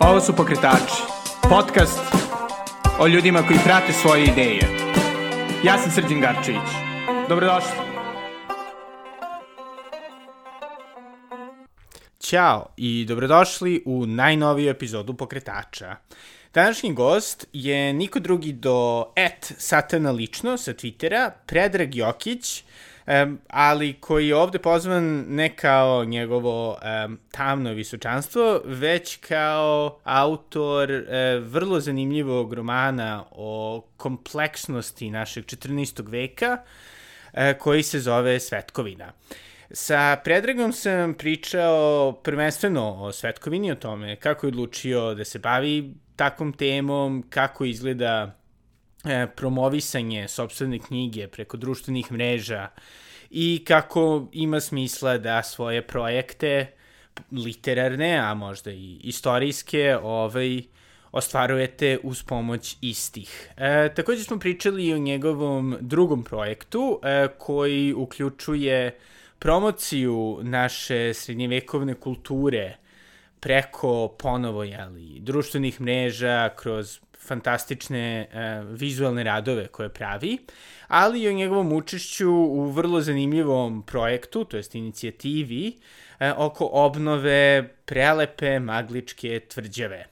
Ovo su Pokretači, podcast o ljudima koji prate svoje ideje. Ja sam Srđan Garčević. Dobrodošli. Ćao i dobrodošli u najnoviju epizodu Pokretača. Današnji gost je niko drugi do et satana lično sa Twittera, Predrag Jokić, um, ali koji je ovde pozvan ne kao njegovo um, tamno visočanstvo, već kao autor uh, vrlo zanimljivog romana o kompleksnosti našeg 14. veka, uh, koji se zove Svetkovina. Sa Predragom sam pričao prvenstveno o Svetkovini, o tome kako je odlučio da se bavi takvom temom, kako izgleda promovisanje sobstvene knjige preko društvenih mreža i kako ima smisla da svoje projekte literarne, a možda i istorijske, ovaj, ostvarujete uz pomoć istih. E, takođe smo pričali i o njegovom drugom projektu e, koji uključuje promociju naše srednjevekovne kulture preko ponovo jeli, društvenih mreža, kroz fantastične e, vizualne radove koje pravi, ali i o njegovom učešću u vrlo zanimljivom projektu, to jest inicijativi, e, oko obnove prelepe magličke tvrđave.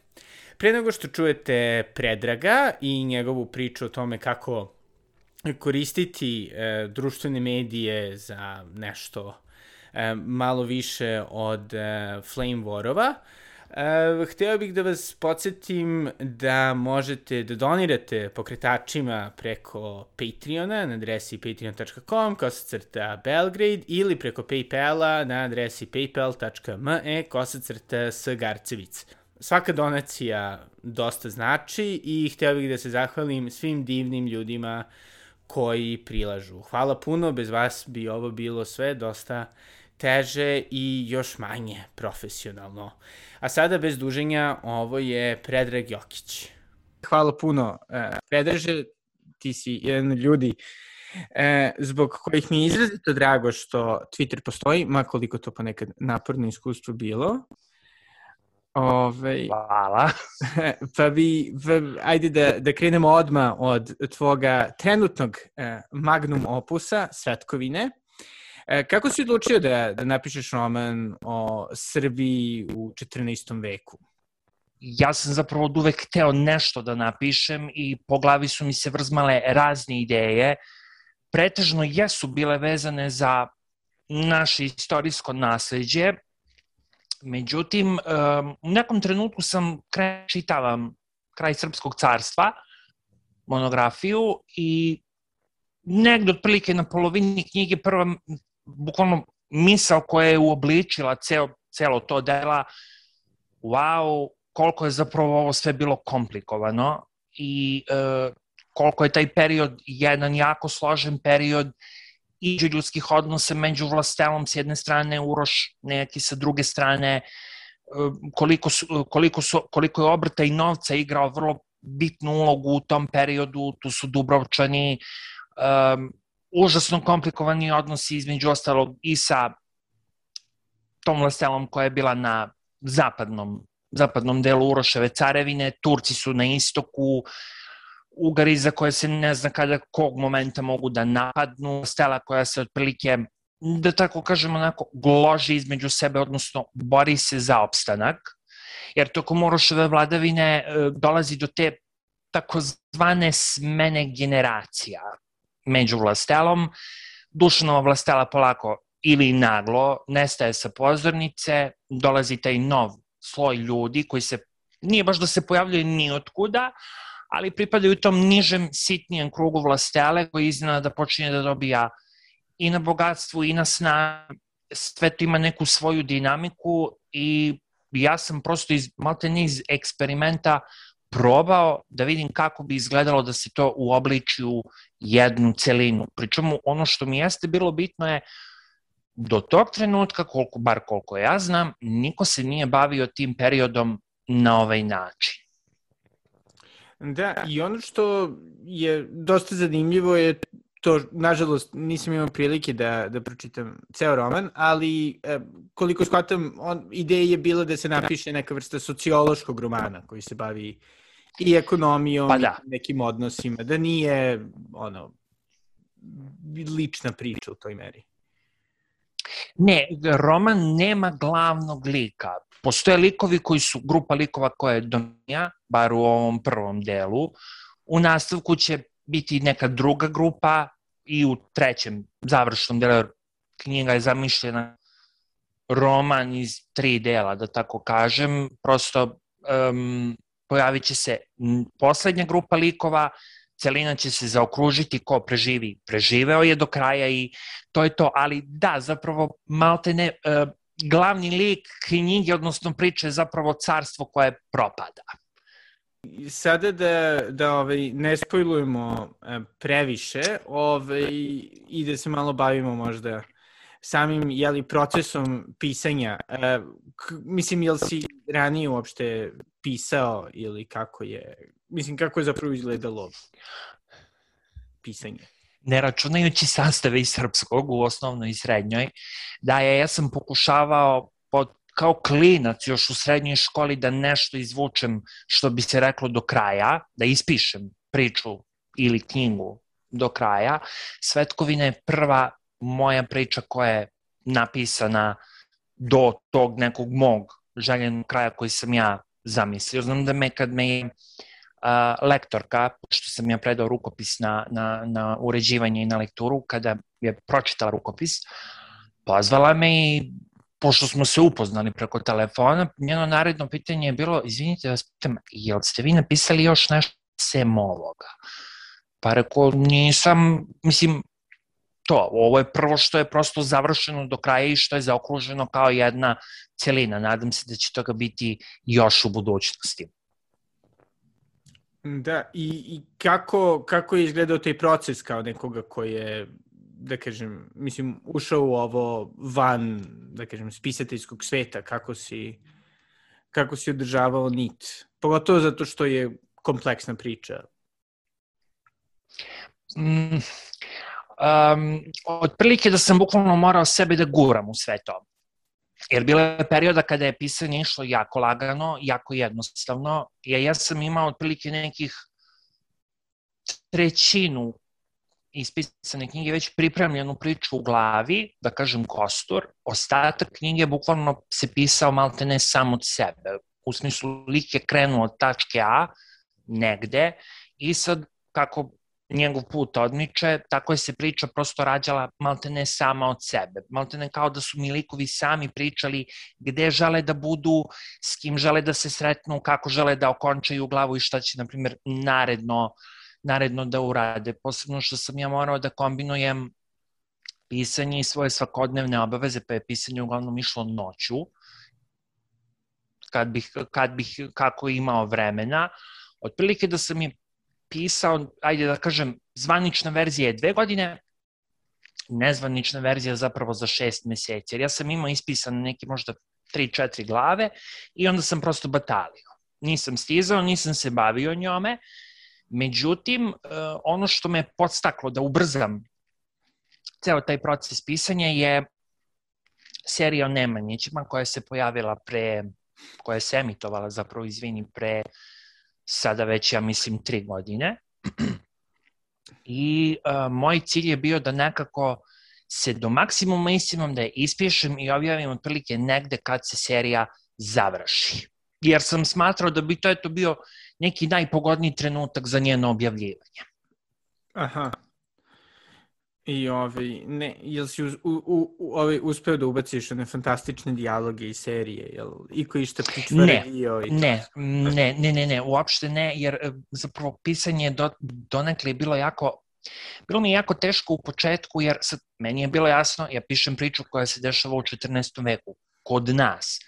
Pre nego što čujete Predraga i njegovu priču o tome kako koristiti e, društvene medije za nešto e, malo više od e, flame warova, Uh, hteo bih da vas podsjetim da možete da donirate pokretačima preko Patreona na adresi patreon.com kosacrta Belgrade ili preko Paypala na adresi paypal.me kosacrta Sgarcevic. Svaka donacija dosta znači i hteo bih da se zahvalim svim divnim ljudima koji prilažu. Hvala puno, bez vas bi ovo bilo sve dosta teže i još manje profesionalno. A sada bez duženja, ovo je Predrag Jokić. Hvala puno. E, Predraže, ti si jedan od ljudi e, zbog kojih mi je izrazito drago što Twitter postoji, makoliko to ponekad naporno iskustvo bilo. Ove, Hvala. pa vi, pa, ajde da, da krenemo odma od tvoga trenutnog e, magnum opusa, Svetkovine. E, kako si odlučio da, da napišeš roman o Srbiji u 14. veku? Ja sam zapravo od uvek hteo nešto da napišem i po glavi su mi se vrzmale razne ideje. Pretežno jesu bile vezane za naše istorijsko nasledđe, Međutim, u nekom trenutku sam krenuo čitavam kraj Srpskog carstva, monografiju i negde otprilike na polovini knjige prva bukvalno misao koja je uobličila ceo, celo to dela, wow, koliko je zapravo ovo sve bilo komplikovano i e, koliko je taj period jedan jako složen period iđe ljudskih odnosa među vlastelom s jedne strane, Uroš neki sa druge strane, e, koliko, su, koliko, su, koliko je obrta i novca igrao vrlo bitnu ulogu u tom periodu, tu su Dubrovčani, um, užasno komplikovani odnosi između ostalog i sa tom vlastelom koja je bila na zapadnom, zapadnom delu Uroševe carevine, Turci su na istoku, Ugari za koje se ne zna kada kog momenta mogu da napadnu, stela koja se otprilike da tako kažemo onako gloži između sebe, odnosno bori se za opstanak, jer tokom Uroševe vladavine e, dolazi do te takozvane smene generacija, među vlastelom. Dušanova vlastela polako ili naglo nestaje sa pozornice, dolazi taj nov sloj ljudi koji se nije baš da se pojavljaju ni otkuda, ali pripadaju tom nižem, sitnijem krugu vlastele koji iznenada počinje da dobija i na bogatstvu i na sna, sve to ima neku svoju dinamiku i ja sam prosto iz, malte niz eksperimenta probao da vidim kako bi izgledalo da se to uobliči u jednu celinu. Pričemu ono što mi jeste bilo bitno je do tog trenutka, koliko, bar koliko ja znam, niko se nije bavio tim periodom na ovaj način. Da, i ono što je dosta zanimljivo je to, nažalost, nisam imao prilike da, da pročitam ceo roman, ali e, koliko shvatam, on, ideja je bila da se napiše neka vrsta sociološkog romana koji se bavi i ekonomijom pa da. i nekim odnosima, da nije ono lična priča u toj meri. Ne, roman nema glavnog lika. Postoje likovi koji su, grupa likova koja je domija, bar u ovom prvom delu. U nastavku će biti neka druga grupa i u trećem završnom delu knjiga je zamišljena roman iz tri dela, da tako kažem. Prosto um, pojavit će se poslednja grupa likova, celina će se zaokružiti ko preživi. Preživeo je do kraja i to je to, ali da, zapravo malte ne, uh, glavni lik knjige, odnosno priče je zapravo carstvo koje propada. Sada da, da ovaj, ne spojlujemo e, previše ovaj, i da se malo bavimo možda samim jeli, procesom pisanja. E, k, mislim, jel si ranije uopšte pisao ili kako je, mislim, kako je zapravo izgledalo pisanje? ne računajući sastave iz srpskog u osnovnoj i srednjoj, da je, ja sam pokušavao pod, kao klinac još u srednjoj školi da nešto izvučem što bi se reklo do kraja, da ispišem priču ili knjigu do kraja. Svetkovina je prva moja priča koja je napisana do tog nekog mog željenog kraja koji sam ja zamislio. Znam da me kad me je uh, lektorka, što sam ja predao rukopis na, na, na uređivanje i na lekturu, kada je pročitala rukopis, pozvala me i pošto smo se upoznali preko telefona, njeno naredno pitanje je bilo, izvinite, vas pitam, jel ste vi napisali još nešto sem ovoga? Pa rekao, nisam, mislim, to, ovo je prvo što je prosto završeno do kraja i što je zaokruženo kao jedna celina. Nadam se da će toga biti još u budućnosti. Da, i, i kako, kako je izgledao taj proces kao nekoga koji je, da kažem, mislim, ušao u ovo van, da kažem, spisateljskog sveta, kako si, kako si održavao nit? Pogotovo zato što je kompleksna priča. Mm, um, otprilike da sam bukvalno morao sebe da guram u sve to. Jer bilo je perioda kada je pisanje išlo jako lagano, jako jednostavno. Ja, ja sam imao otprilike nekih trećinu ispisane knjige već pripremljenu priču u glavi, da kažem kostur. Ostatak knjige bukvalno se pisao malte ne sam od sebe. U smislu lik je krenuo od tačke A negde i sad kako njegov put odmiče, tako je se priča prosto rađala malte ne sama od sebe. Malte ne kao da su mi likovi sami pričali gde žele da budu, s kim žele da se sretnu, kako žele da okončaju glavu i šta će, na primjer, naredno, naredno da urade. Posebno što sam ja morao da kombinujem pisanje i svoje svakodnevne obaveze, pa je pisanje uglavnom išlo noću, kad bih, kad bih kako imao vremena. Otprilike da sam je pisao, ajde da kažem, zvanična verzija je dve godine, nezvanična verzija zapravo za šest meseci. Jer ja sam imao ispisan neki možda 3-4 glave i onda sam prosto batalio. Nisam stizao, nisam se bavio njome. Međutim, e, ono što me podstaklo da ubrzam ceo taj proces pisanja je serija o Nemanjićima koja se pojavila pre, koja se emitovala zapravo, izvini, pre sada već, ja mislim, tri godine. I uh, moj cilj je bio da nekako se do maksimuma istimam da je ispišem i objavim otprilike negde kad se serija završi. Jer sam smatrao da bi to eto bio neki najpogodniji trenutak za njeno objavljivanje. Aha. I ovaj, ne, jel si u, u, u, ovaj, uspeo da ubaciš one fantastične dijaloge i serije, jel iko išta pričvrdio? Ne, i ne, ne, ne, ne, ne, uopšte ne, jer e, zapravo pisanje do, donekle je bilo jako Bilo mi je jako teško u početku, jer sad, meni je bilo jasno, ja pišem priču koja se dešava u 14. veku, kod nas.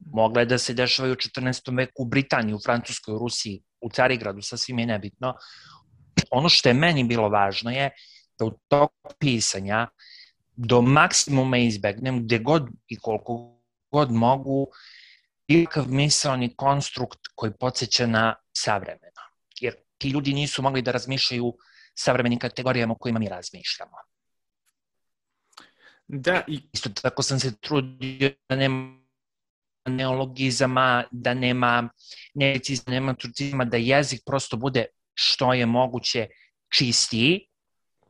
Mogla je da se dešava i u 14. veku u Britaniji, u Francuskoj, u Rusiji, u Carigradu, sasvim je nebitno. Ono što je meni bilo važno je da u toku pisanja do maksimuma izbegnem gde god i koliko god mogu ikakav misalni konstrukt koji podsjeća na savremeno. Jer ti ljudi nisu mogli da razmišljaju savremenim kategorijama o kojima mi razmišljamo. Da, i... Isto tako sam se trudio da nema neologizama, da nema nelicizma, nema turcizma, da jezik prosto bude što je moguće čistiji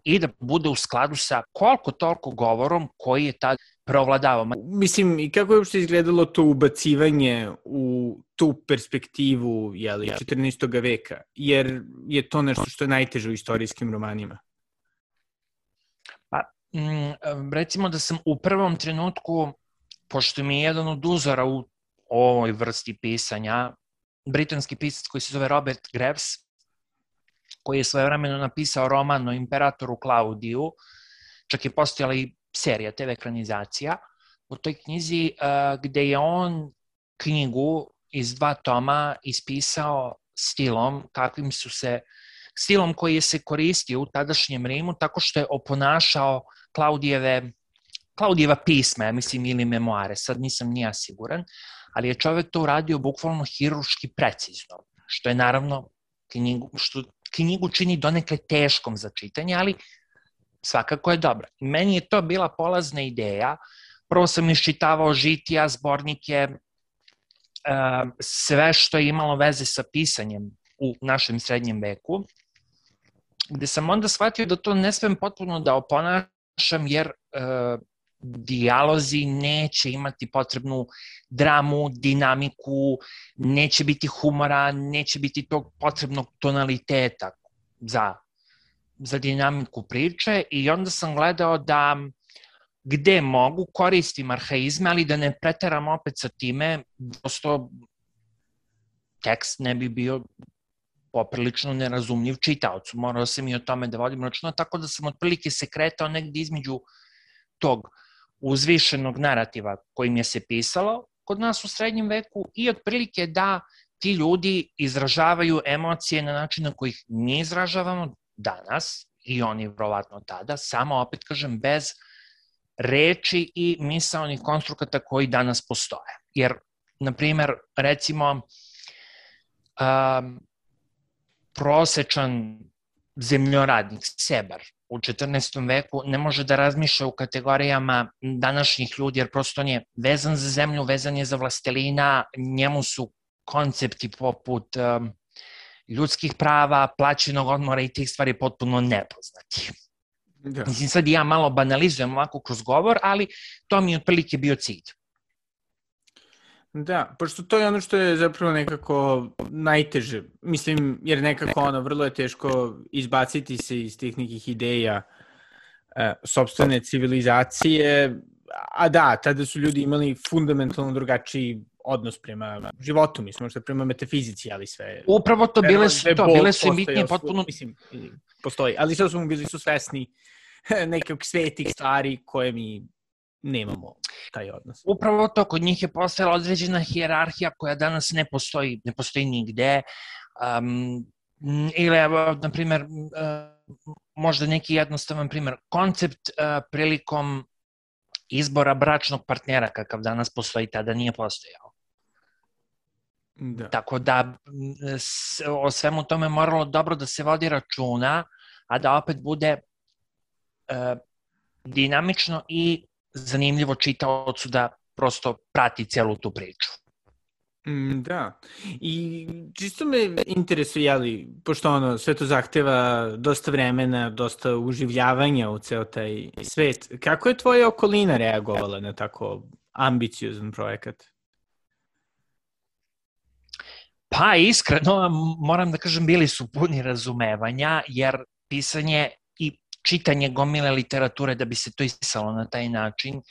i da bude u skladu sa koliko toliko govorom koji je tad preovladavao. Mislim, i kako je uopšte izgledalo to ubacivanje u tu perspektivu jeli, 14. veka? Jer je to nešto što je najteže u istorijskim romanima. Pa, mm, recimo da sam u prvom trenutku, pošto mi je jedan od uzora u ovoj vrsti pisanja, britanski pisac koji se zove Robert Graves, koji je svojevremeno napisao roman o imperatoru Klaudiju, čak je postojala i serija TV ekranizacija, u toj knjizi uh, gde je on knjigu iz dva toma ispisao stilom kakvim su se stilom koji je se koristio u tadašnjem Rimu tako što je oponašao Klaudijeve Klaudijeva pisma, ja mislim, ili memoare, sad nisam nija siguran, ali je čovek to uradio bukvalno hiruški precizno, što je naravno knjigu, što knjigu čini donekle teškom za čitanje, ali svakako je dobra. Meni je to bila polazna ideja. Prvo sam iščitavao žitija, zbornike, sve što je imalo veze sa pisanjem u našem srednjem veku, gde sam onda shvatio da to ne svem potpuno da oponašam, jer dijalozi neće imati potrebnu dramu, dinamiku, neće biti humora, neće biti tog potrebnog tonaliteta za, za dinamiku priče i onda sam gledao da gde mogu koristim arhaizme, ali da ne preteram opet sa time, prosto tekst ne bi bio poprilično nerazumljiv čitaocu. Morao sam i o tome da vodim računa, tako da sam otprilike se kretao negde između tog uh, uzvišenog narativa kojim je se pisalo kod nas u srednjem veku i otprilike da ti ljudi izražavaju emocije na način na kojih mi izražavamo danas i oni verovatno tada, samo opet kažem bez reči i misalnih konstrukata koji danas postoje. Jer, na primer, recimo, um, prosečan zemljoradnik, sebar, u 14. veku ne može da razmišlja u kategorijama današnjih ljudi, jer prosto on je vezan za zemlju, vezan je za vlastelina, njemu su koncepti poput um, ljudskih prava, plaćenog odmora i tih stvari potpuno nepoznati. Da. Mislim, sad ja malo banalizujem ovako kroz govor, ali to mi je otprilike bio cilj. Da, pošto to je ono što je zapravo nekako najteže. Mislim, jer nekako ono, vrlo je teško izbaciti se iz tih nekih ideja e, sobstvene civilizacije, a da, tada su ljudi imali fundamentalno drugačiji odnos prema životu, mislim, možda prema metafizici, ali sve... Upravo to, bile su, to, bile su mitnje potpuno... Mislim, postoji, ali sve su bili su svesni nekog svetih stvari koje mi nemamo taj odnos. Upravo to, kod njih je postala određena hijerarhija koja danas ne postoji, ne postoji nigde. Um, ili, evo, na primer, uh, možda neki jednostavan primer, koncept uh, prilikom izbora bračnog partnera kakav danas postoji, tada nije postojao. Da. Tako da s, o svemu tome moralo dobro da se vodi računa, a da opet bude uh, dinamično i zanimljivo čitaocu da prosto prati celu tu priču. Mm, da. I čisto me interesuje, jeli, pošto ono, sve to zahteva dosta vremena, dosta uživljavanja u ceo taj svet. Kako je tvoja okolina reagovala na tako ambiciozan projekat? Pa iskreno, moram da kažem, bili su puni razumevanja, jer pisanje čitanje gomile literature da bi se to ispisalo na taj način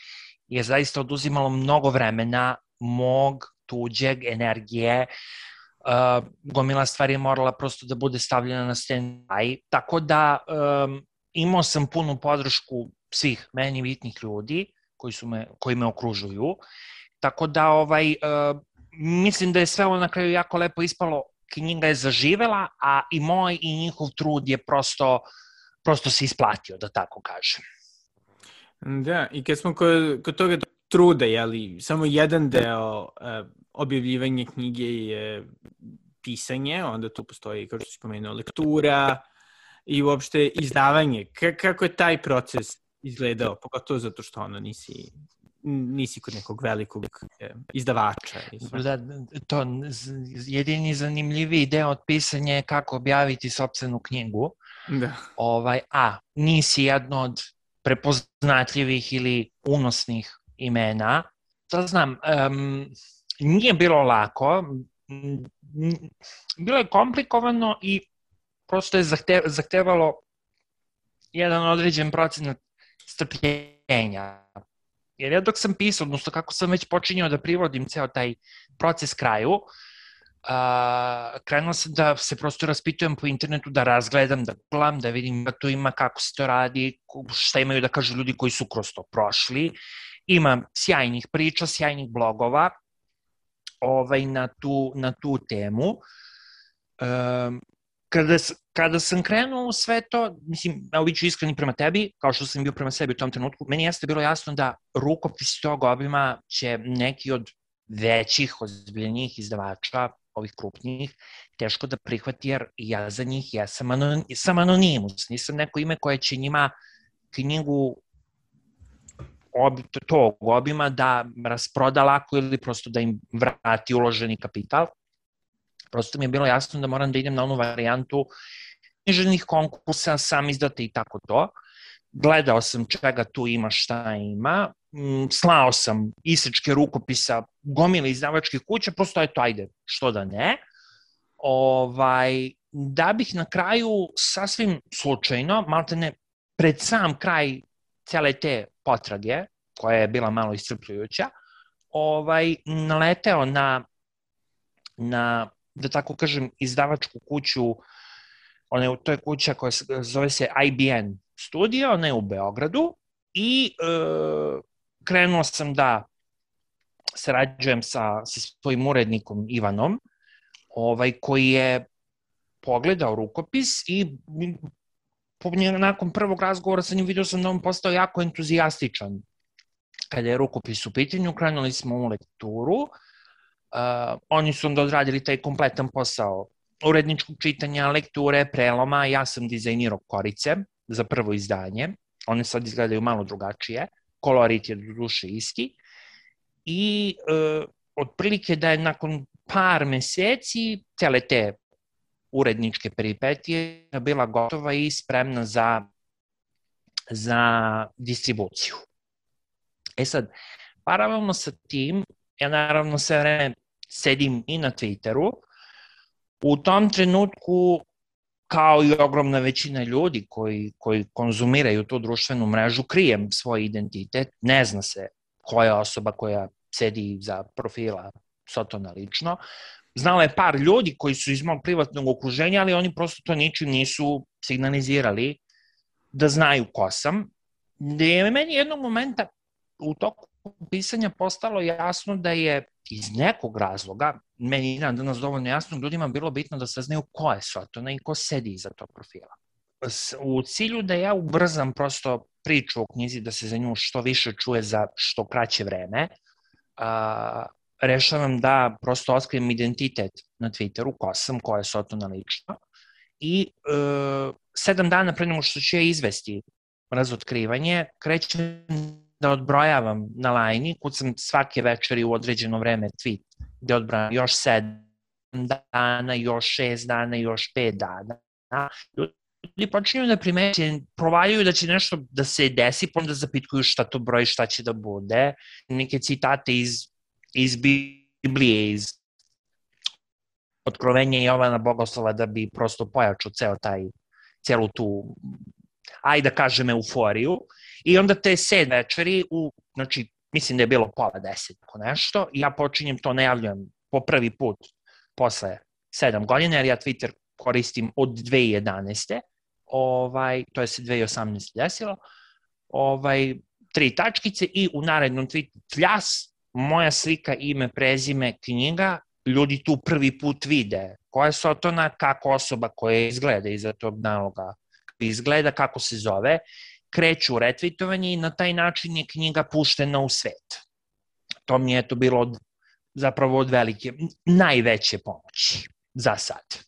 je zaista oduzimalo mnogo vremena, mog, tuđeg, energije, uh, gomila stvari je morala prosto da bude stavljena na stand-by, tako da um, imao sam punu podršku svih meni bitnih ljudi koji, su me, koji me okružuju, tako da ovaj, uh, mislim da je sve ovo na kraju jako lepo ispalo, knjiga je zaživela, a i moj i njihov trud je prosto uh, prosto se isplatio, da tako kažem. Da, i kad smo kod, kod toga truda, jeli, samo jedan deo uh, objavljivanja knjige je pisanje, onda tu postoji, kao što si pomenuo, lektura i uopšte izdavanje. K kako je taj proces izgledao, pogotovo zato što ono nisi nisi kod nekog velikog e, izdavača. Da, to jedini zanimljiviji deo od pisanja je kako objaviti sobstvenu knjigu. Da. Ovaj, a, nisi jedno od prepoznatljivih ili unosnih imena. To znam, um, nije bilo lako, bilo je komplikovano i prosto je zahte, zahtevalo jedan određen procenat strpljenja. Jer ja dok sam pisao, odnosno kako sam već počinjao da privodim ceo taj proces kraju, uh, krenuo sam da se prosto raspitujem po internetu, da razgledam, da gledam, da vidim da tu ima, kako se to radi, šta imaju da kažu ljudi koji su kroz to prošli. Ima sjajnih priča, sjajnih blogova ovaj, na, tu, na tu temu. Um, kada, kada sam krenuo u sve to, mislim, evo bit ću iskreni prema tebi, kao što sam bio prema sebi u tom trenutku, meni jeste bilo jasno da rukopis tog obima će neki od većih, ozbiljnijih izdavača, ovih krupnijih, teško da prihvati, jer ja za njih ja sam, anon, sam anonimus, nisam neko ime koje će njima knjigu ob, tog obima da rasproda lako ili prosto da im vrati uloženi kapital prosto mi je bilo jasno da moram da idem na onu varijantu književnih konkursa, sam izdate i tako to. Gledao sam čega tu ima, šta ima, mm, slao sam isečke rukopisa gomile izdavačkih kuća, prosto je to, ajde, što da ne. Ovaj, da bih na kraju sasvim slučajno, malte ne, pred sam kraj cele te potrage, koja je bila malo iscrpljujuća, ovaj, naleteo na, na da tako kažem, izdavačku kuću, ona to je kuća koja se, zove se IBN studio, ona je u Beogradu i e, krenuo sam da sarađujem sa, sa svojim urednikom Ivanom, ovaj, koji je pogledao rukopis i po nakon prvog razgovora sa njim vidio sam da on postao jako entuzijastičan kada je rukopis u pitanju, krenuli smo u lekturu uh, oni su onda odradili taj kompletan posao uredničkog čitanja, lekture, preloma, ja sam dizajnirao korice za prvo izdanje, one sad izgledaju malo drugačije, kolorit je do duše isti. I uh, otprilike da je nakon par meseci cele te uredničke peripetije bila gotova i spremna za, za distribuciju. E sad, paralelno sa tim, ja naravno sve vreme sedim i na Twitteru, u tom trenutku kao i ogromna većina ljudi koji, koji konzumiraju tu društvenu mrežu, krijem svoj identitet, ne zna se koja osoba koja sedi za profila Sotona lično. Znala je par ljudi koji su iz mog privatnog okruženja, ali oni prosto to ničim nisu signalizirali da znaju ko sam. Da je meni jednog momenta u toku pisanja postalo jasno da je iz nekog razloga, meni je danas dovoljno jasno, ljudima bilo bitno da saznaju ko je Sotona i ko sedi iza tog profila. U cilju da ja ubrzam prosto priču o knjizi, da se za nju što više čuje za što kraće vreme, a, rešavam da prosto otkrijem identitet na Twitteru, ko sam, ko je Sotona lično, i e, sedam dana pre nego što će izvesti razotkrivanje, krećem da odbrojavam na lajni, kucam svake večeri u određeno vreme tweet, gde odbrojam još sedam dana, još šest dana, još pet dana. Ljudi počinju da primeće, provaljuju da će nešto da se desi, pa onda zapitkuju šta to broji, šta će da bude. Neke citate iz, iz Biblije, iz otkrovenja Jovana Bogoslova da bi prosto pojačao ceo taj, celu tu, ajde da kažem, euforiju. I onda te sed večeri, u, znači, mislim da je bilo pola deset, ako nešto, i ja počinjem to, najavljujem po prvi put posle sedam godina, jer ja Twitter koristim od 2011. Ovaj, to je se 2018 desilo. Ovaj, tri tačkice i u narednom tweetu pljas, moja slika, ime, prezime, knjiga, ljudi tu prvi put vide koja je Sotona, kako osoba koja izgleda iza tog naloga izgleda, kako se zove kreću u retvitovanje i na taj način je knjiga puštena u svet. To mi je to bilo od, zapravo od velike, najveće pomoći za sad.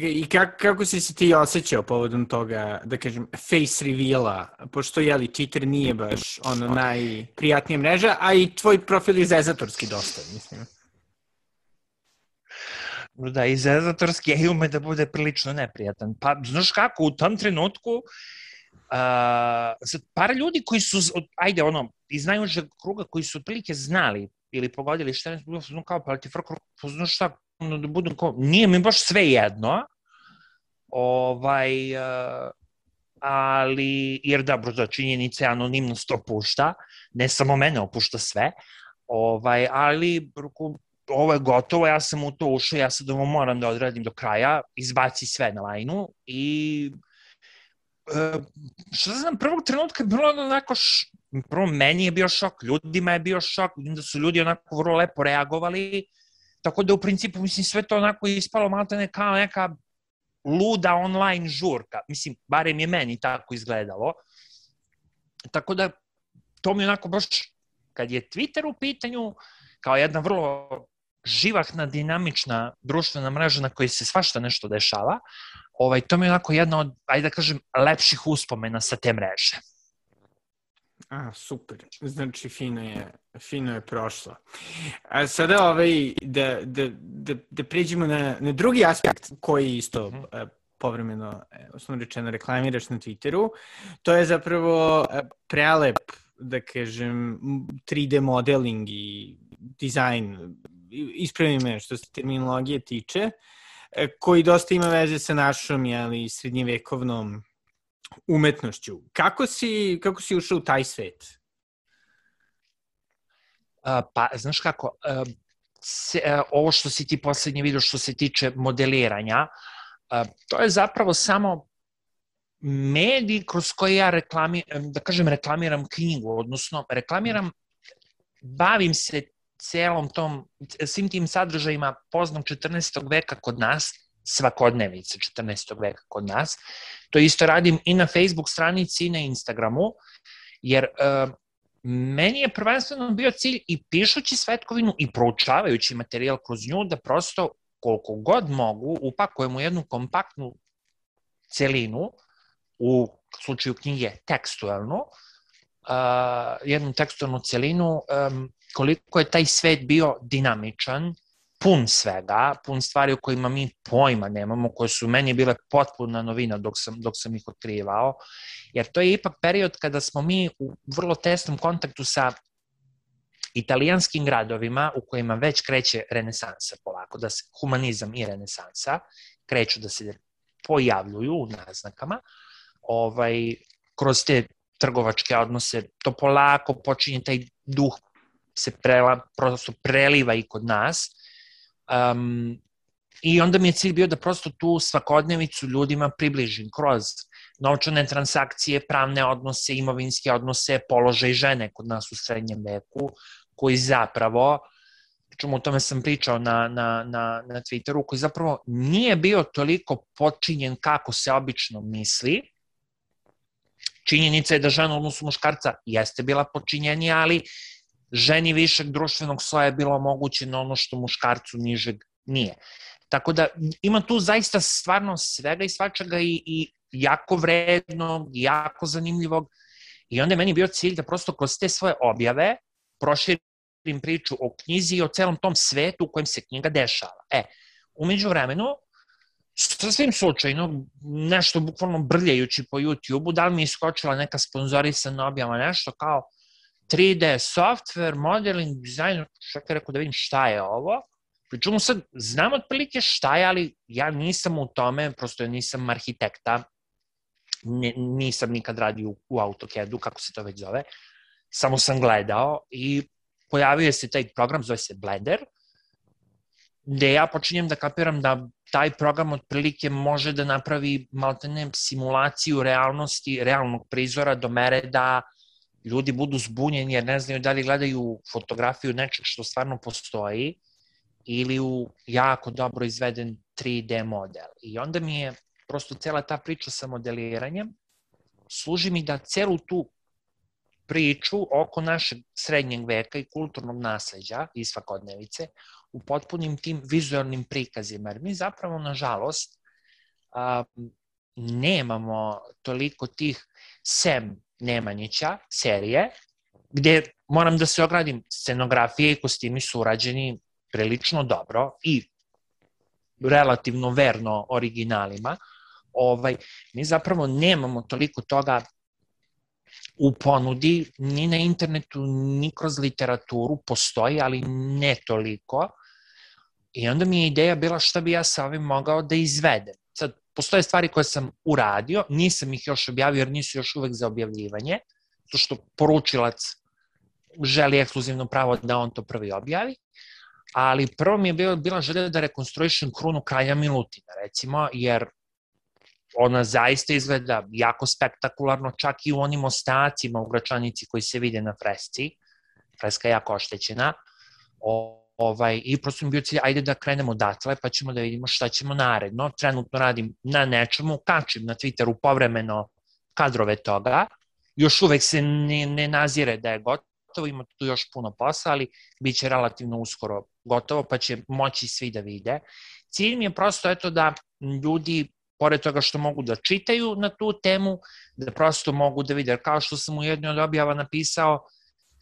I kako, kako si se ti osjećao povodom toga, da kažem, face reveala, pošto, jeli, Twitter nije baš ono najprijatnija mreža, a i tvoj profil je zezatorski dosta, mislim. Da, i zezatorski je ume da bude prilično neprijatan. Pa, znaš kako, u tom trenutku, uh, par ljudi koji su, ajde, ono, iz najužeg kruga koji su otprilike znali ili pogodili šta je, bilo kao, pa ti frko, pa znaš šta, ono, da budem kao, nije mi baš sve jedno, ovaj, uh, ali, jer da, da, činjenice anonimnost opušta, ne samo mene opušta sve, ovaj, ali ovo je gotovo, ja sam u to ušao, ja sad ovo moram da odradim do kraja, izbaci sve na lajnu i uh, što znam, prvog trenutka je bilo onako, š, prvo meni je bio šok, ljudima je bio šok, vidim da su ljudi onako vrlo lepo reagovali, tako da u principu, mislim, sve to onako ispalo malo ne kao neka luda online žurka, mislim, barem je meni tako izgledalo, tako da to mi onako baš, kad je Twitter u pitanju, kao jedna vrlo živahna, dinamična društvena mreža na kojoj se svašta nešto dešava, ovaj, to mi je onako jedna od, ajde da kažem, lepših uspomena sa te mreže. A, super. Znači, fino je, fino je prošlo. A sada ovaj, da, da, da, da priđemo na, na drugi aspekt koji isto mm -hmm. povremeno, osnovno rečeno, reklamiraš na Twitteru. To je zapravo prelep, da kažem, 3D modeling i dizajn ispravi me što se terminologije tiče, e, koji dosta ima veze sa našom jeli, srednjevekovnom umetnošću. Kako si, kako si ušao u taj svet? Uh, pa, znaš kako, uh, se, uh, ovo što si ti poslednje vidio što se tiče modeliranja, uh, to je zapravo samo medij kroz koji ja reklamiram, da kažem, reklamiram knjigu, odnosno reklamiram, bavim se celom tom, svim tim sadržajima poznom 14. veka kod nas, svakodnevice 14. veka kod nas. To isto radim i na Facebook stranici i na Instagramu, jer uh, meni je prvenstveno bio cilj i pišući Svetkovinu i proučavajući materijal kroz nju da prosto koliko god mogu upakujem u jednu kompaktnu celinu, u slučaju knjige tekstualnu, uh, jednu tekstualnu celinu um, koliko je taj svet bio dinamičan, pun svega, pun stvari o kojima mi pojma nemamo, koje su meni bile potpuna novina dok sam, dok sam ih otkrivao, jer to je ipak period kada smo mi u vrlo tesnom kontaktu sa italijanskim gradovima u kojima već kreće renesansa polako, da se humanizam i renesansa kreću da se pojavljuju u naznakama, ovaj, kroz te trgovačke odnose, to polako počinje taj duh se prela, prosto preliva i kod nas. Um, I onda mi je cilj bio da prosto tu svakodnevicu ljudima približim kroz novčane transakcije, pravne odnose, imovinske odnose, položaj žene kod nas u srednjem veku, koji zapravo, čemu o tome sam pričao na, na, na, na Twitteru, koji zapravo nije bio toliko počinjen kako se obično misli. Činjenica je da žena odnosu muškarca jeste bila počinjenija, ali ženi višeg društvenog sloja je bilo omogućeno ono što muškarcu nižeg nije. Tako da ima tu zaista stvarno svega i svačega i, i jako vredno, jako zanimljivog. I onda je meni bio cilj da prosto kroz te svoje objave proširim priču o knjizi i o celom tom svetu u kojem se knjiga dešava. E, umeđu vremenu, sasvim slučajno, nešto bukvalno brljajući po YouTube-u, da li mi je iskočila neka sponzorisana objava, nešto kao 3D software, modeling, dizajn, čekaj rekao da vidim šta je ovo. Pričemu sad, znam otprilike šta je, ali ja nisam u tome, prosto ja nisam arhitekta, ne, nisam nikad radio u, u AutoCAD-u, kako se to već zove, samo sam gledao i pojavio se taj program, zove se Blender, gde ja počinjem da kapiram da taj program otprilike može da napravi maltene simulaciju realnosti, realnog prizora do mere da ljudi budu zbunjeni jer ne znaju da li gledaju fotografiju nečeg što stvarno postoji ili u jako dobro izveden 3D model. I onda mi je prosto cela ta priča sa modeliranjem služi mi da celu tu priču oko našeg srednjeg veka i kulturnog nasleđa i svakodnevice u potpunim tim vizualnim prikazima, jer mi zapravo, nažalost, a, nemamo toliko tih sem Nemanjića serije, gde moram da se ogradim, scenografije i kostimi su urađeni prilično dobro i relativno verno originalima, ovaj, mi zapravo nemamo toliko toga u ponudi, ni na internetu, ni kroz literaturu, postoji, ali ne toliko. I onda mi je ideja bila šta bi ja sa ovim mogao da izvedem. Postoje stvari koje sam uradio, nisam ih još objavio jer nisu još uvek za objavljivanje, to što poručilac želi ekskluzivno pravo da on to prvi objavi, ali prvo mi je bila, bila želja da rekonstruišem krunu kralja Milutina, recimo, jer ona zaista izgleda jako spektakularno, čak i u onim ostacima u Gračanici koji se vide na fresci. Freska je jako oštećena. Ovaj, I prosto mi bio cilj, ajde da krenemo odatle, pa ćemo da vidimo šta ćemo naredno. Trenutno radim na nečemu, kačim na Twitteru povremeno kadrove toga. Još uvek se ne, ne nazire da je gotovo, ima tu još puno posla, ali bit će relativno uskoro gotovo, pa će moći svi da vide. Cilj mi je prosto eto da ljudi pored toga što mogu da čitaju na tu temu, da prosto mogu da vide, kao što sam u jednoj od objava napisao,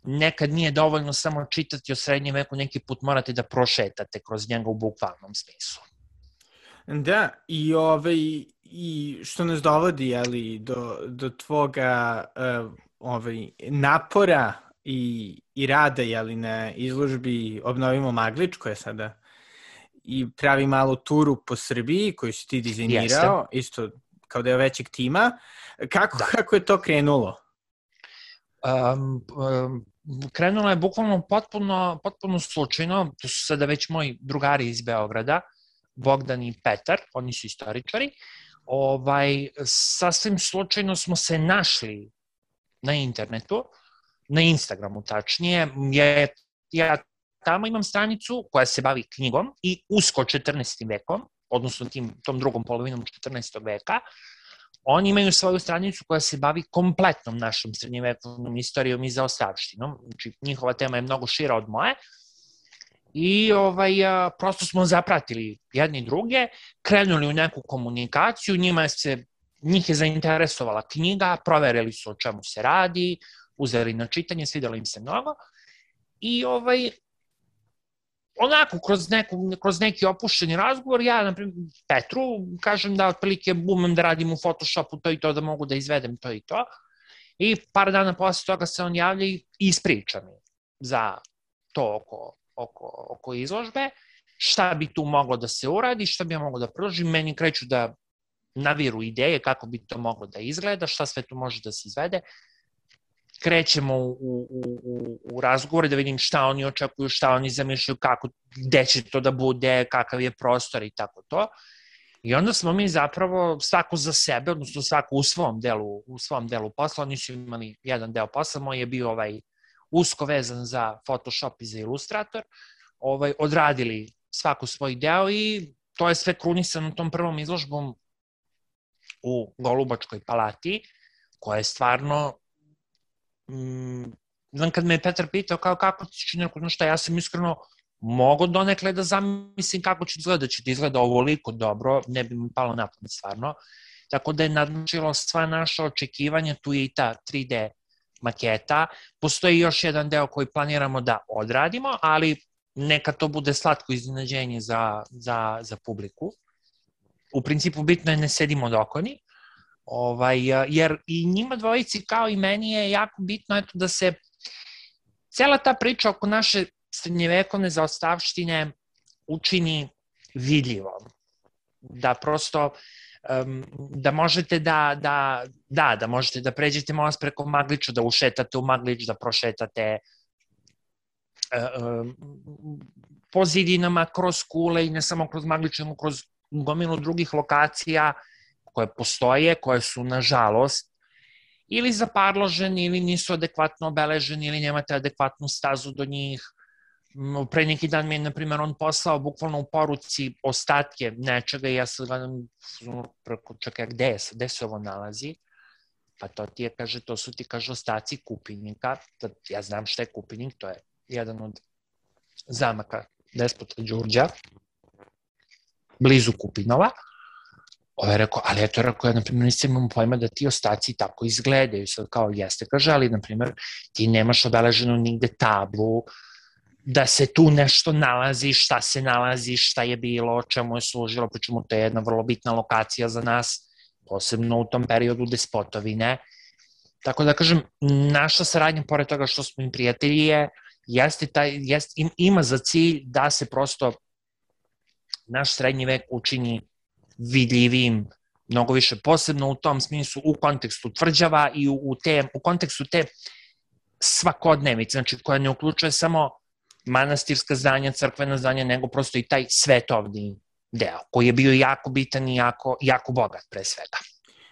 nekad nije dovoljno samo čitati o srednjem veku, neki put morate da prošetate kroz njega u bukvalnom smislu. Da, i, ovaj, i što nas dovodi jeli, do, do tvoga uh, ovaj, napora i, i rada jeli, na izložbi Obnovimo Maglič, koja sada i pravi malu turu po Srbiji koju si ti dizajnirao, Jeste. isto kao deo većeg tima. Kako, da. kako je to krenulo? Um, um, krenulo je bukvalno potpuno, potpuno slučajno, to su sada već moji drugari iz Beograda, Bogdan i Petar, oni su istoričari, ovaj, sasvim slučajno smo se našli na internetu, na Instagramu tačnije, je, ja tamo imam stranicu koja se bavi knjigom i usko 14. vekom, odnosno tim, tom drugom polovinom 14. veka, oni imaju svoju stranicu koja se bavi kompletnom našom srednjevekovnom istorijom i zaostavštinom. Znači, njihova tema je mnogo šira od moje. I ovaj, a, prosto smo zapratili jedni druge, krenuli u neku komunikaciju, njima se, njih je zainteresovala knjiga, proverili su o čemu se radi, uzeli na čitanje, svidelo im se mnogo. I ovaj, onako, kroz, neku, kroz neki opušteni razgovor, ja, na primjer, Petru, kažem da otprilike umem da radim u Photoshopu to i to, da mogu da izvedem to i to. I par dana posle toga se on javlja i ispriča mi za to oko, oko, oko izložbe, šta bi tu moglo da se uradi, šta bi ja moglo da predložim. Meni kreću da naviru ideje kako bi to moglo da izgleda, šta sve tu može da se izvede krećemo u, u, u, u razgovore da vidim šta oni očekuju, šta oni zamišljaju, kako, gde će to da bude, kakav je prostor i tako to. I onda smo mi zapravo svako za sebe, odnosno svako u svom delu, u svom delu posla, oni su imali jedan deo posla, moj je bio ovaj usko vezan za Photoshop i za Illustrator, ovaj, odradili svako svoj deo i to je sve krunisano tom prvom izložbom u Golubačkoj palati, koja je stvarno mm, znam kad me je Petar pitao kao kako ti će neko, šta, ja sam iskreno mogo donekle da zamislim kako će izgleda, će ti izgleda ovoliko dobro, ne bi mi palo na pamet stvarno. Tako da je nadmačilo sva naša očekivanja, tu je i ta 3D maketa. Postoji još jedan deo koji planiramo da odradimo, ali neka to bude slatko iznenađenje za, za, za publiku. U principu bitno je ne sedimo dokoni, Ovaj, jer i njima dvojici kao i meni je jako bitno eto, da se cela ta priča oko naše srednjevekovne zaostavštine učini vidljivom. Da prosto um, da možete da, da, da, da možete da pređete most preko Magliča, da ušetate u Maglić, da prošetate uh, po zidinama, kroz kule i ne samo kroz Maglić, nego kroz gomilu drugih lokacija koje postoje, koje su, nažalost, ili zaparloženi, ili nisu adekvatno obeleženi, ili nemate adekvatnu stazu do njih. Pre neki dan mi je, na primjer, on poslao bukvalno u poruci ostatke nečega i ja sad gledam, preko, čekaj, gde, je, gde se ovo nalazi? Pa to ti je, kaže, to su ti, kaže, ostaci kupinika. Ja znam šta je kupinik, to je jedan od zamaka despota Đurđa, blizu Kupinova, Ovo je rekao, ali eto, rekao, ja, na primjer, nisam imam pojma da ti ostaci tako izgledaju. Sad kao, jeste, kaže, ali, na primjer, ti nemaš obeleženu nigde tablu, da se tu nešto nalazi, šta se nalazi, šta je bilo, čemu je služilo, pričemu to je jedna vrlo bitna lokacija za nas, posebno u tom periodu despotovine. Tako da kažem, naša saradnja, pored toga što smo im prijatelji, je, jeste taj, jest, im, ima za cilj da se prosto naš srednji vek učini vidljivim mnogo više, posebno u tom smislu u kontekstu tvrđava i u, u, te, u kontekstu te svakodnevice, znači koja ne uključuje samo manastirska zdanja, crkvena zdanja, nego prosto i taj svetovni deo, koji je bio jako bitan i jako, jako bogat pre svega.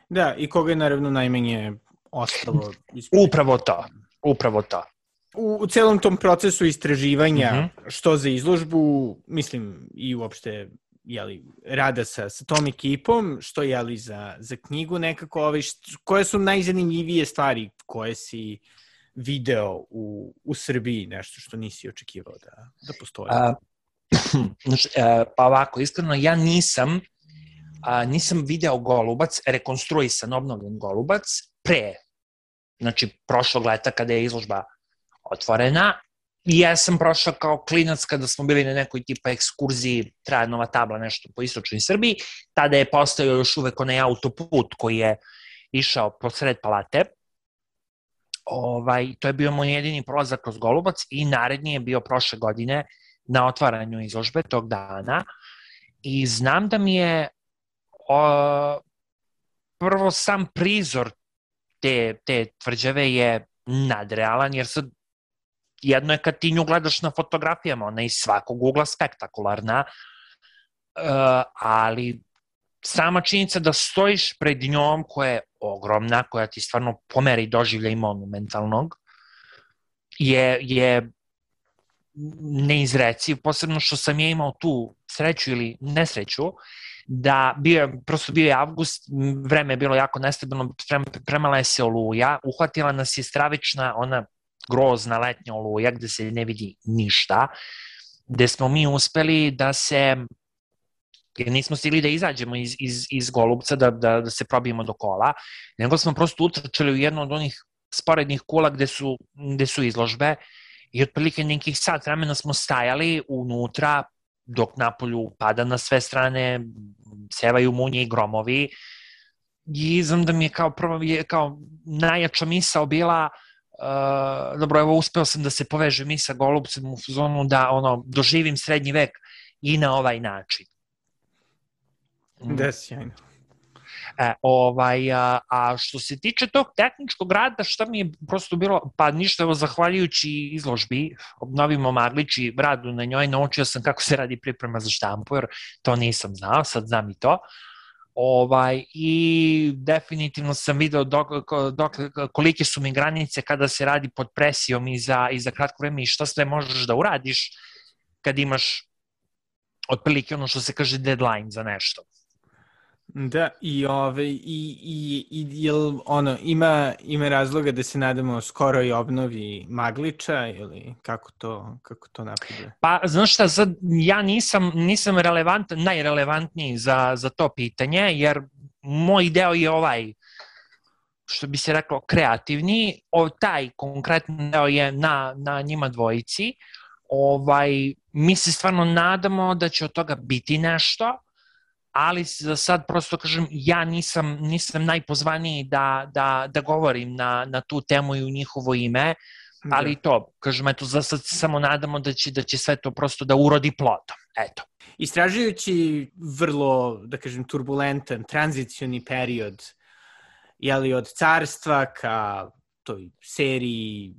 Da, i koga je naravno najmanje ostalo. Upravo to, upravo to. U, u celom tom procesu istraživanja, mm -hmm. što za izložbu, mislim i uopšte jeli, rada sa, sa tom ekipom, što jeli za, za knjigu nekako, ovaj, što, koje su najzanimljivije stvari koje si video u, u Srbiji, nešto što nisi očekivao da, da postoji? A, znači, a, pa ovako, iskreno, ja nisam a, nisam video Golubac, rekonstruisan, obnovljen Golubac, pre, znači prošlog leta kada je izložba otvorena, ja sam prošao kao klinac kada smo bili na nekoj tipa ekskurziji Trajanova tabla, nešto po istočnoj Srbiji, tada je postao još uvek onaj autoput koji je išao po sred palate. Ovaj, to je bio moj jedini prolazak kroz Golubac i naredni je bio prošle godine na otvaranju izložbe tog dana i znam da mi je o, prvo sam prizor te, te tvrđave je nadrealan, jer sad jedno je kad ti nju gledaš na fotografijama, ona je iz svakog ugla spektakularna, uh, ali sama činjenica da stojiš pred njom koja je ogromna, koja ti stvarno pomeri doživlja i monumentalnog, je, je neizreciv, posebno što sam je imao tu sreću ili nesreću, da bio, prosto bio je avgust, vreme je bilo jako nestabilno, premala je se oluja, uhvatila nas je stravična ona grozna letnja oluja gde se ne vidi ništa, gde smo mi uspeli da se jer nismo stigli da izađemo iz, iz, iz Golubca, da, da, da se probijemo do kola, nego smo prosto utrčali u jednu od onih sporednih kula gde su, gde su izložbe i otprilike nekih sat vremena smo stajali unutra dok napolju pada na sve strane, sevaju munje i gromovi i znam da mi je kao prvo, kao najjača misao bila uh, Uh, dobro, evo, uspeo sam da se poveže mi sa Golubcem u zonu da ono, doživim srednji vek i na ovaj način. Mm. Da, sjajno. E, ovaj, a, a što se tiče tog tehničkog rada, šta mi je prosto bilo, pa ništa, evo, zahvaljujući izložbi, obnovimo Maglići, radu na njoj, naučio sam kako se radi priprema za štampu, jer to nisam znao, sad znam i to. Uh, Ovaj, I definitivno sam video dok, dok, kolike su mi granice kada se radi pod presijom i za, i za kratko vreme i šta sve možeš da uradiš kad imaš otprilike ono što se kaže deadline za nešto. Da, i ove, i, i, i jel, ono, ima, ima razloga da se nadamo skoro i obnovi Magliča ili kako to, kako to napreduje? Pa, znaš šta, sad, ja nisam, nisam relevant, najrelevantniji za, za to pitanje, jer moj deo je ovaj, što bi se reklo, kreativni, o, taj konkretni deo je na, na njima dvojici, ovaj, mi se stvarno nadamo da će od toga biti nešto, ali za sad prosto kažem, ja nisam, nisam najpozvaniji da, da, da govorim na, na tu temu i u njihovo ime, ali da. to, kažem, eto, za sad samo nadamo da će, da će sve to prosto da urodi plodom, eto. Istražujući vrlo, da kažem, turbulentan, tranzicioni period, jeli od carstva ka toj seriji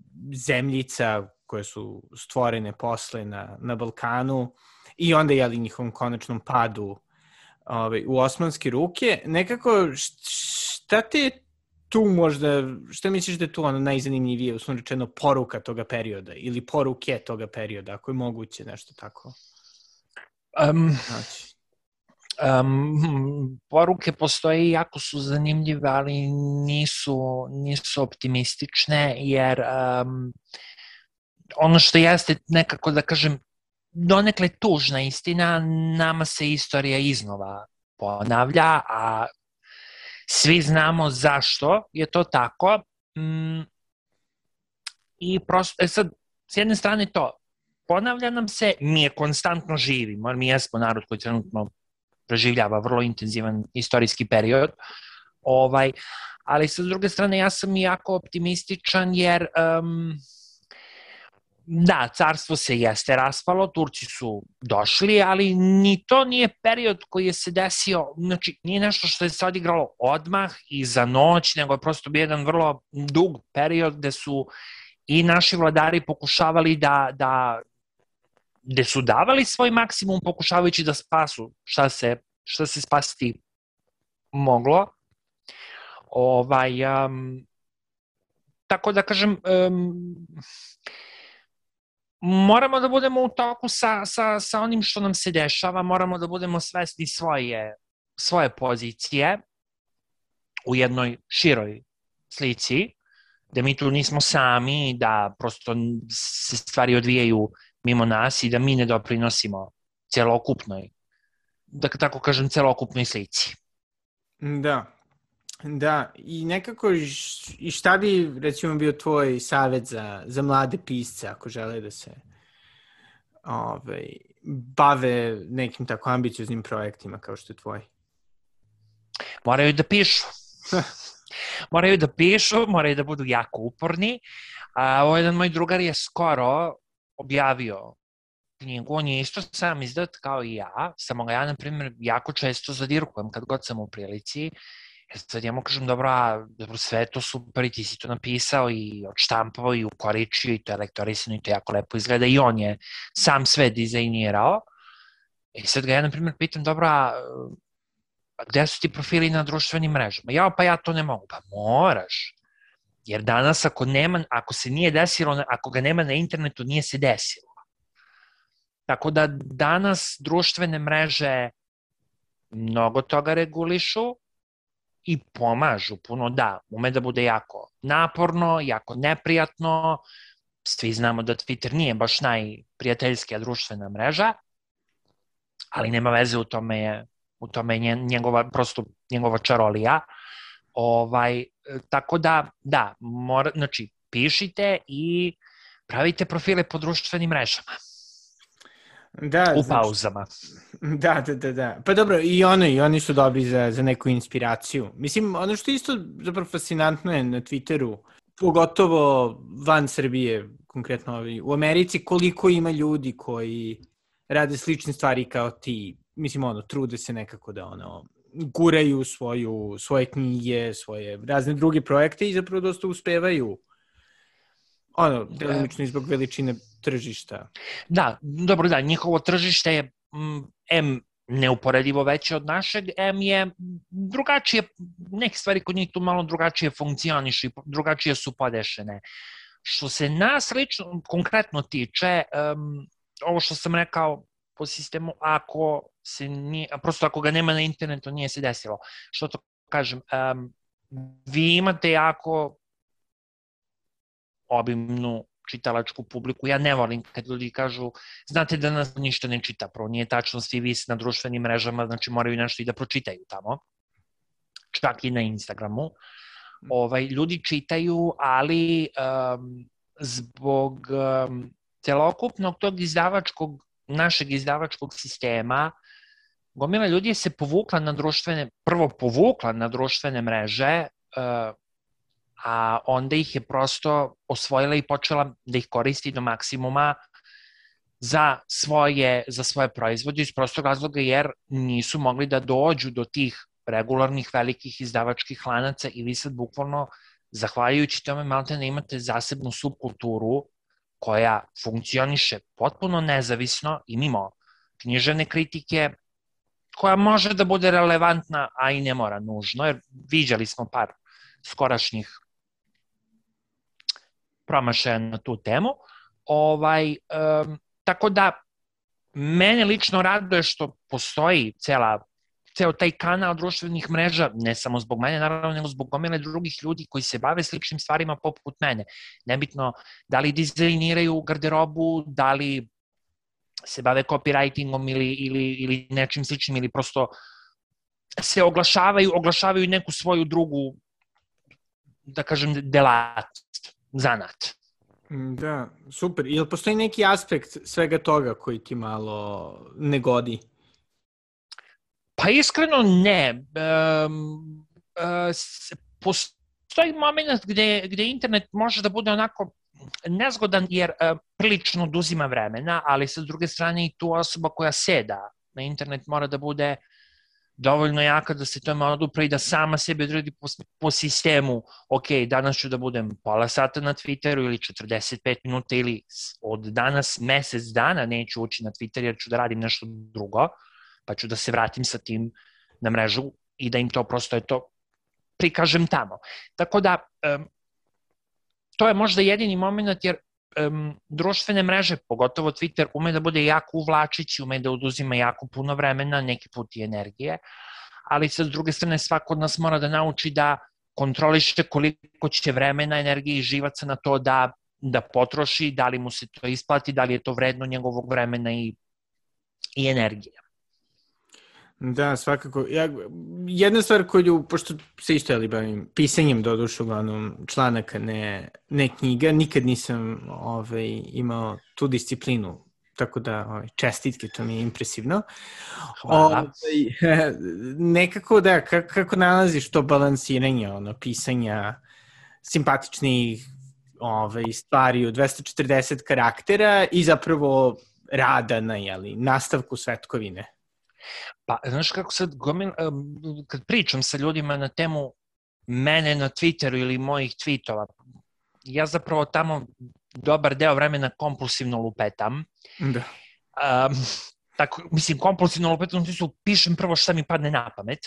zemljica koje su stvorene posle na, na Balkanu i onda jeli njihovom konačnom padu ovaj, u osmanske ruke, nekako šta te tu možda, šta misliš da je tu ono najzanimljivije, uslovno rečeno, poruka toga perioda ili poruke toga perioda, ako je moguće nešto tako? Um, znači. um, poruke postoje i jako su zanimljive, ali nisu, nisu optimistične, jer um, ono što jeste nekako da kažem donekle tužna istina, nama se istorija iznova ponavlja, a svi znamo zašto je to tako. Mm, I prosto, e sad, s jedne strane to, ponavlja nam se, mi je konstantno živimo, mi jesmo narod koji trenutno proživljava vrlo intenzivan istorijski period, ovaj, ali sa druge strane ja sam jako optimističan jer um, da, carstvo se jeste raspalo, Turci su došli, ali ni to nije period koji je se desio, znači nije nešto što je se odigralo odmah i za noć, nego je prosto bio jedan vrlo dug period gde su i naši vladari pokušavali da, da gde su davali svoj maksimum pokušavajući da spasu šta se, šta se spasti moglo. Ovaj, um, tako da kažem, um, moramo da budemo u toku sa, sa, sa onim što nam se dešava, moramo da budemo svesni svoje, svoje pozicije u jednoj široj slici, da mi tu nismo sami, da prosto se stvari odvijaju mimo nas i da mi ne doprinosimo celokupnoj, da tako kažem, celokupnoj slici. Da, da, i nekako, i šta bi, recimo, bio tvoj savet za, za mlade pisce, ako žele da se ovaj, bave nekim tako ambicioznim projektima kao što je tvoj? Moraju da pišu. moraju da pišu, moraju da budu jako uporni. A, ovo jedan moj drugar je skoro objavio knjigu, on je isto sam izdat kao i ja, samo ga ja, na primjer, jako često zadirkujem kad god sam u prilici, jer sad ja mu kažem, dobro, a, dobro, sve to super i ti si to napisao i odštampao i ukoričio i to je lektorisano i to jako lepo izgleda i on je sam sve dizajnirao. I sad ga ja, na primjer, pitam, dobro, a, a gde su ti profili na društvenim mrežama? Ja, pa ja to ne mogu. Pa moraš. Jer danas ako nema, ako se nije desilo, ako ga nema na internetu, nije se desilo. Tako da danas društvene mreže mnogo toga regulišu i pomažu puno, da, ume da bude jako naporno, jako neprijatno, svi znamo da Twitter nije baš najprijateljskija društvena mreža, ali nema veze u tome je u tome je njegova, prosto njegova čarolija. Ovaj, tako da, da, mora, znači, pišite i pravite profile po društvenim mrežama. Da, u znači, pauzama. Da, da, da, da. Pa dobro, i ono, i oni su dobri za, za neku inspiraciju. Mislim, ono što je isto zapravo fascinantno je na Twitteru, pogotovo van Srbije, konkretno u Americi, koliko ima ljudi koji rade slične stvari kao ti. Mislim, ono, trude se nekako da, ono, guraju svoju, svoje knjige, svoje razne druge projekte i zapravo dosta uspevaju ono, da. delimično zbog veličine tržišta. Da, dobro, da, njihovo tržište je M neuporedivo veće od našeg, M je drugačije, neke stvari kod njih tu malo drugačije funkcionišu i drugačije su podešene. Što se nas lično, konkretno tiče, um, ovo što sam rekao po sistemu, ako se nije, prosto ako ga nema na internetu, nije se desilo. Što to kažem, um, vi imate jako obimnu čitalačku publiku. Ja ne volim kad ljudi kažu, znate da nas ništa ne čita, prvo nije tačno, svi vi na društvenim mrežama, znači moraju nešto i da pročitaju tamo, čak i na Instagramu. Ovaj, ljudi čitaju, ali um, zbog um, celokupnog tog izdavačkog, našeg izdavačkog sistema, gomila ljudi je se povukla na društvene, prvo povukla na društvene mreže, uh, a onda ih je prosto osvojila i počela da ih koristi do maksimuma za svoje, za svoje proizvode iz prostog razloga jer nisu mogli da dođu do tih regularnih velikih izdavačkih lanaca i vi sad bukvalno zahvaljujući tome malte ne imate zasebnu subkulturu koja funkcioniše potpuno nezavisno i mimo književne kritike koja može da bude relevantna, a i ne mora nužno, jer viđali smo par skorašnjih promašaja na tu temu. Ovaj, um, tako da, mene lično raduje što postoji cela ceo taj kanal društvenih mreža, ne samo zbog mene, naravno, nego zbog gomile drugih ljudi koji se bave sličnim stvarima poput mene. Nebitno da li dizajniraju garderobu, da li se bave copywritingom ili, ili, ili nečim sličnim ili prosto se oglašavaju, oglašavaju neku svoju drugu, da kažem, delatnost, zanat. Da, super. Ili postoji neki aspekt svega toga koji ti malo ne godi? Pa iskreno ne. Um, uh, postoji moment gde, gde internet može da bude onako nezgodan jer uh, prilično oduzima vremena, ali sa druge strane i tu osoba koja seda na internet mora da bude dovoljno jaka da se tome odupre i da sama sebi odredi po, po sistemu, ok, danas ću da budem pola sata na Twitteru ili 45 minuta ili od danas mesec dana neću ući na Twitter jer ću da radim nešto drugo, pa ću da se vratim sa tim na mrežu i da im to prosto je to prikažem tamo. Tako da, um, to je možda jedini moment jer um, društvene mreže, pogotovo Twitter, ume da bude jako uvlačići, ume da oduzima jako puno vremena, neki put i energije, ali sa druge strane svako od nas mora da nauči da kontroliše koliko će vremena, energije i živaca na to da, da potroši, da li mu se to isplati, da li je to vredno njegovog vremena i, i energije. Da, svakako. Ja, jedna stvar koju, pošto se isto jeli bavim pisanjem do dušu uglavnom članaka, ne, ne knjiga, nikad nisam ovaj, imao tu disciplinu tako da ovaj, čestitke, to mi je impresivno. Ovaj, nekako da, kako, kako nalaziš to balansiranje, ono, pisanja simpatičnih ovaj, stvari u 240 karaktera i zapravo rada na jeli, nastavku svetkovine? Pa, znaš kako sad, gomil, kad pričam sa ljudima na temu mene na Twitteru ili mojih tweetova, ja zapravo tamo dobar deo vremena kompulsivno lupetam. Da. Um, tako, mislim, kompulsivno lupetam, su pišem prvo šta mi padne na pamet.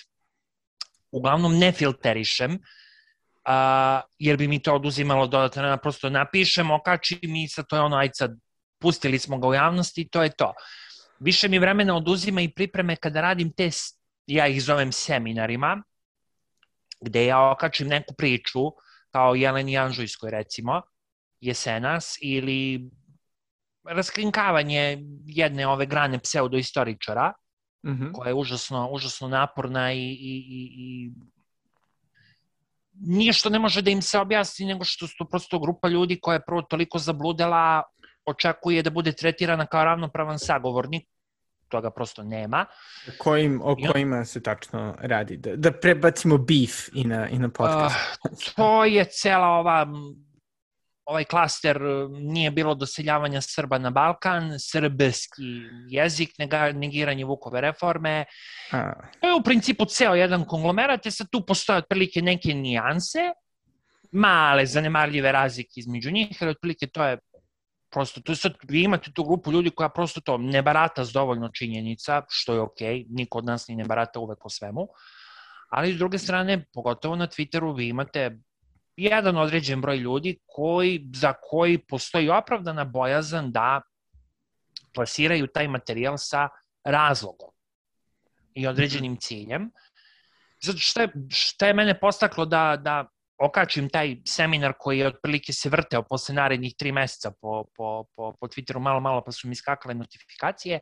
Uglavnom ne filterišem, uh, jer bi mi to oduzimalo dodatno. Prosto napišem, okačim i sad to je ono, aj sad, pustili smo ga u javnosti i to je to. Uh, više mi vremena oduzima i pripreme kada radim te, ja ih zovem seminarima, gde ja okačim neku priču, kao Jeleni Anžujskoj recimo, jesenas, ili raskrinkavanje jedne ove grane pseudoistoričara, mm -hmm. koja je užasno, užasno naporna i, i, i, i nije što ne može da im se objasni, nego što su to prosto grupa ljudi koja je prvo toliko zabludela, očekuje da bude tretirana kao ravnopravan sagovornik, toga prosto nema. Kojim, o kojima se tačno radi? Da, da prebacimo beef i na, i na podcast. Uh, to je cela ova ovaj klaster nije bilo doseljavanja Srba na Balkan, srbski jezik, negiranje Vukove reforme. A. To je u principu ceo jedan konglomerat, je sad tu postoje otprilike neke nijanse, male, zanemarljive razlike između njih, ali otprilike to je prosto, to je sad, vi imate tu grupu ljudi koja prosto to ne barata s dovoljno činjenica, što je okej, okay, niko od nas ni ne barata uvek o svemu, ali s druge strane, pogotovo na Twitteru, vi imate jedan određen broj ljudi koji, za koji postoji opravdana bojazan da plasiraju taj materijal sa razlogom i određenim ciljem. Zato šta je, šta je mene postaklo da, da okačim taj seminar koji je otprilike se vrteo posle narednih tri meseca po, po, po, po Twitteru malo, malo pa su mi skakale notifikacije,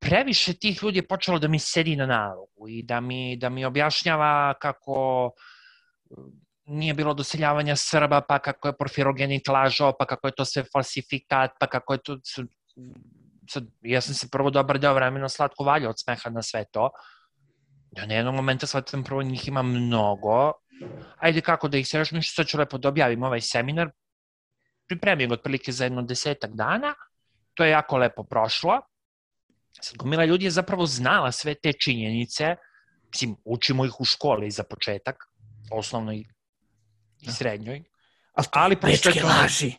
previše tih ljudi je počelo da mi sedi na nalogu i da mi, da mi objašnjava kako nije bilo doseljavanja Srba, pa kako je Porfirogenit lažao, pa kako je to sve falsifikat, pa kako je to... Sad, ja sam se prvo dobar deo vremena slatko valio od smeha na sve to. Ja na jednog momenta shvatam prvo njih ima mnogo, ajde kako da ih se nešto, sad ću lepo da objavim ovaj seminar, pripremim ga otprilike za jedno desetak dana, to je jako lepo prošlo, sad gomila ljudi je zapravo znala sve te činjenice, mislim, učimo ih u školi za početak, osnovnoj i da. srednjoj, Ali, ali bečke to... laži.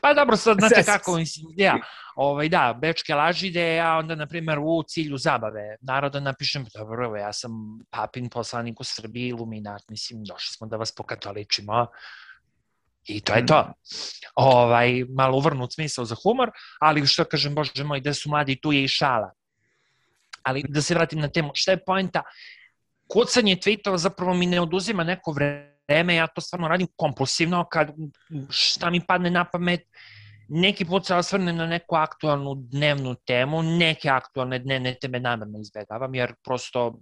pa dobro, sad znate kako, mislim, ja, ovaj, da, bečke laži da ja onda, na primjer, u cilju zabave naroda napišem, dobro, evo, ja sam papin poslanik u Srbiji, iluminat, mislim, došli smo da vas pokatoličimo, I to je to. Ovaj, malo uvrnut smisao za humor, ali što kažem, bože moj, da su mladi, tu je i šala. Ali da se vratim na temu, šta je poenta? Kucanje tweetova zapravo mi ne oduzima neko vreme vreme, ja to stvarno radim kompulsivno, kad šta mi padne na pamet, neki put se osvrnem na neku aktualnu dnevnu temu, neke aktualne dnevne teme namerno izbegavam, jer prosto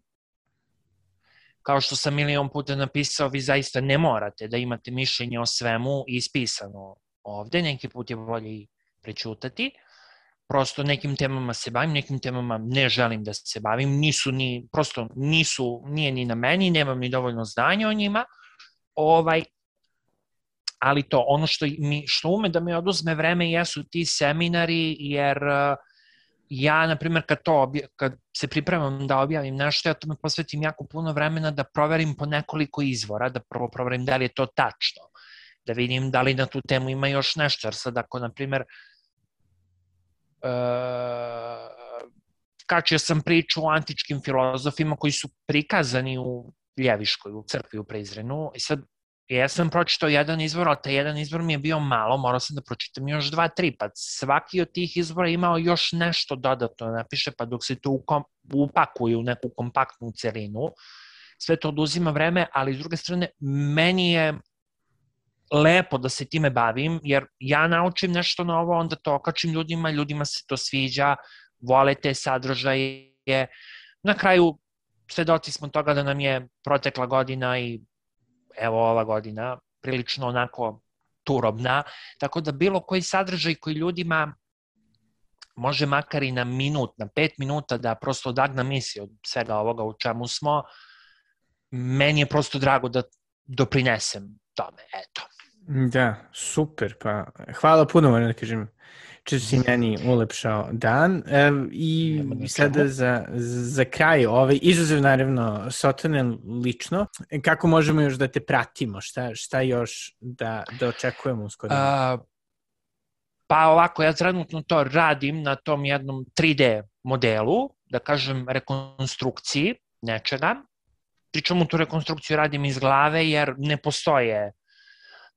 kao što sam milion puta napisao, vi zaista ne morate da imate mišljenje o svemu ispisano ovde, neki put je bolje prećutati. Prosto nekim temama se bavim, nekim temama ne želim da se bavim, nisu ni, prosto nisu, nije ni na meni, nemam ni dovoljno znanja o njima, ovaj, ali to, ono što, mi, što ume da mi oduzme vreme jesu ti seminari, jer uh, ja, na primjer, kad, to obja, kad se pripremam da objavim nešto, ja tome posvetim jako puno vremena da proverim po nekoliko izvora, da prvo proverim da li je to tačno, da vidim da li na tu temu ima još nešto, jer sad ako, na primjer, uh, kačio sam priču o antičkim filozofima koji su prikazani u Ljeviškoj, u crkvi u Prizrenu, i sad Ja sam pročitao jedan izvor, ali taj jedan izvor mi je bio malo, morao sam da pročitam još dva, tri, pa svaki od tih izvora imao još nešto dodatno da napiše, pa dok se to ukom, upakuju u neku kompaktnu celinu, sve to oduzima vreme, ali s druge strane, meni je lepo da se time bavim, jer ja naučim nešto novo, onda to okačim ljudima, ljudima se to sviđa, vole te sadržaje. Na kraju, svedoci smo toga da nam je protekla godina i evo ova godina prilično onako turobna, tako da bilo koji sadržaj koji ljudima može makar i na minut, na pet minuta da prosto odagna misli od svega ovoga u čemu smo, meni je prosto drago da doprinesem tome, eto. Da, super, pa hvala puno, moram da kažem, če si meni ulepšao dan. E, I sada za, za kraj, ovaj, izuzev naravno Sotone lično, kako možemo još da te pratimo? Šta, šta još da, da očekujemo uskoro? Uh, pa ovako, ja trenutno to radim na tom jednom 3D modelu, da kažem rekonstrukciji nečega. Pričamo tu rekonstrukciju radim iz glave jer ne postoje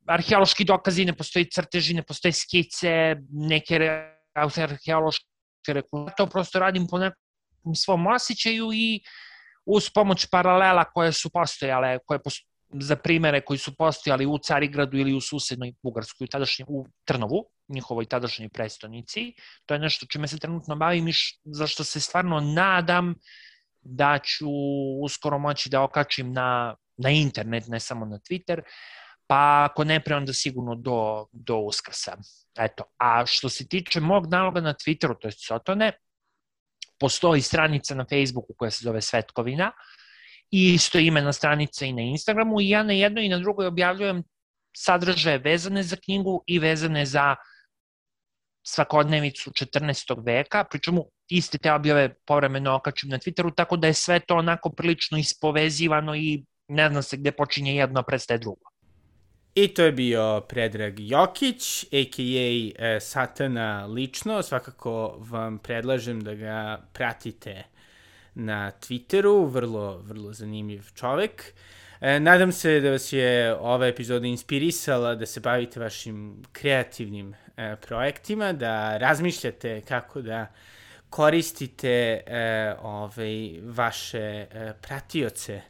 arheološki dokazi, ne postoji crteži, ne postoje skice, neke arheološke rekonstrukcije, to prosto radim po nekom svom osjećaju i uz pomoć paralela koje su postojale, koje posto, za primere koji su postojali u Carigradu ili u susednoj Bugarskoj, u, tadašnji, u Trnovu, njihovoj tadašnjoj prestonici. To je nešto čime se trenutno bavim i zašto se stvarno nadam da ću uskoro moći da okačim na, na internet, ne samo na Twitter, pa ako ne pre, onda sigurno do, do uskrsa. Eto, a što se tiče mog naloga na Twitteru, to je Sotone, postoji stranica na Facebooku koja se zove Svetkovina i isto imena stranica i na Instagramu i ja na jednoj i na drugoj objavljujem sadržaje vezane za knjigu i vezane za svakodnevicu 14. veka, pričemu iste te objave povremeno okačim na Twitteru, tako da je sve to onako prilično ispovezivano i ne znam se gde počinje jedno, predstaje drugo. I to je bio Predrag Jokić, a.k.a. E, Satana lično. Svakako vam predlažem da ga pratite na Twitteru, vrlo, vrlo zanimljiv čovek. E, nadam se da vas je ova epizoda inspirisala da se bavite vašim kreativnim e, projektima, da razmišljate kako da koristite e, ovaj, vaše e, pratioce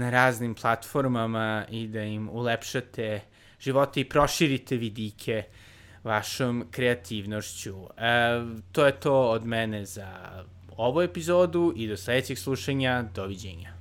na raznim platformama i da im ulepšate živote i proširite vidike vašom kreativnošću. E, to je to od mene za ovu epizodu i do sledećeg slušanja. Doviđenja.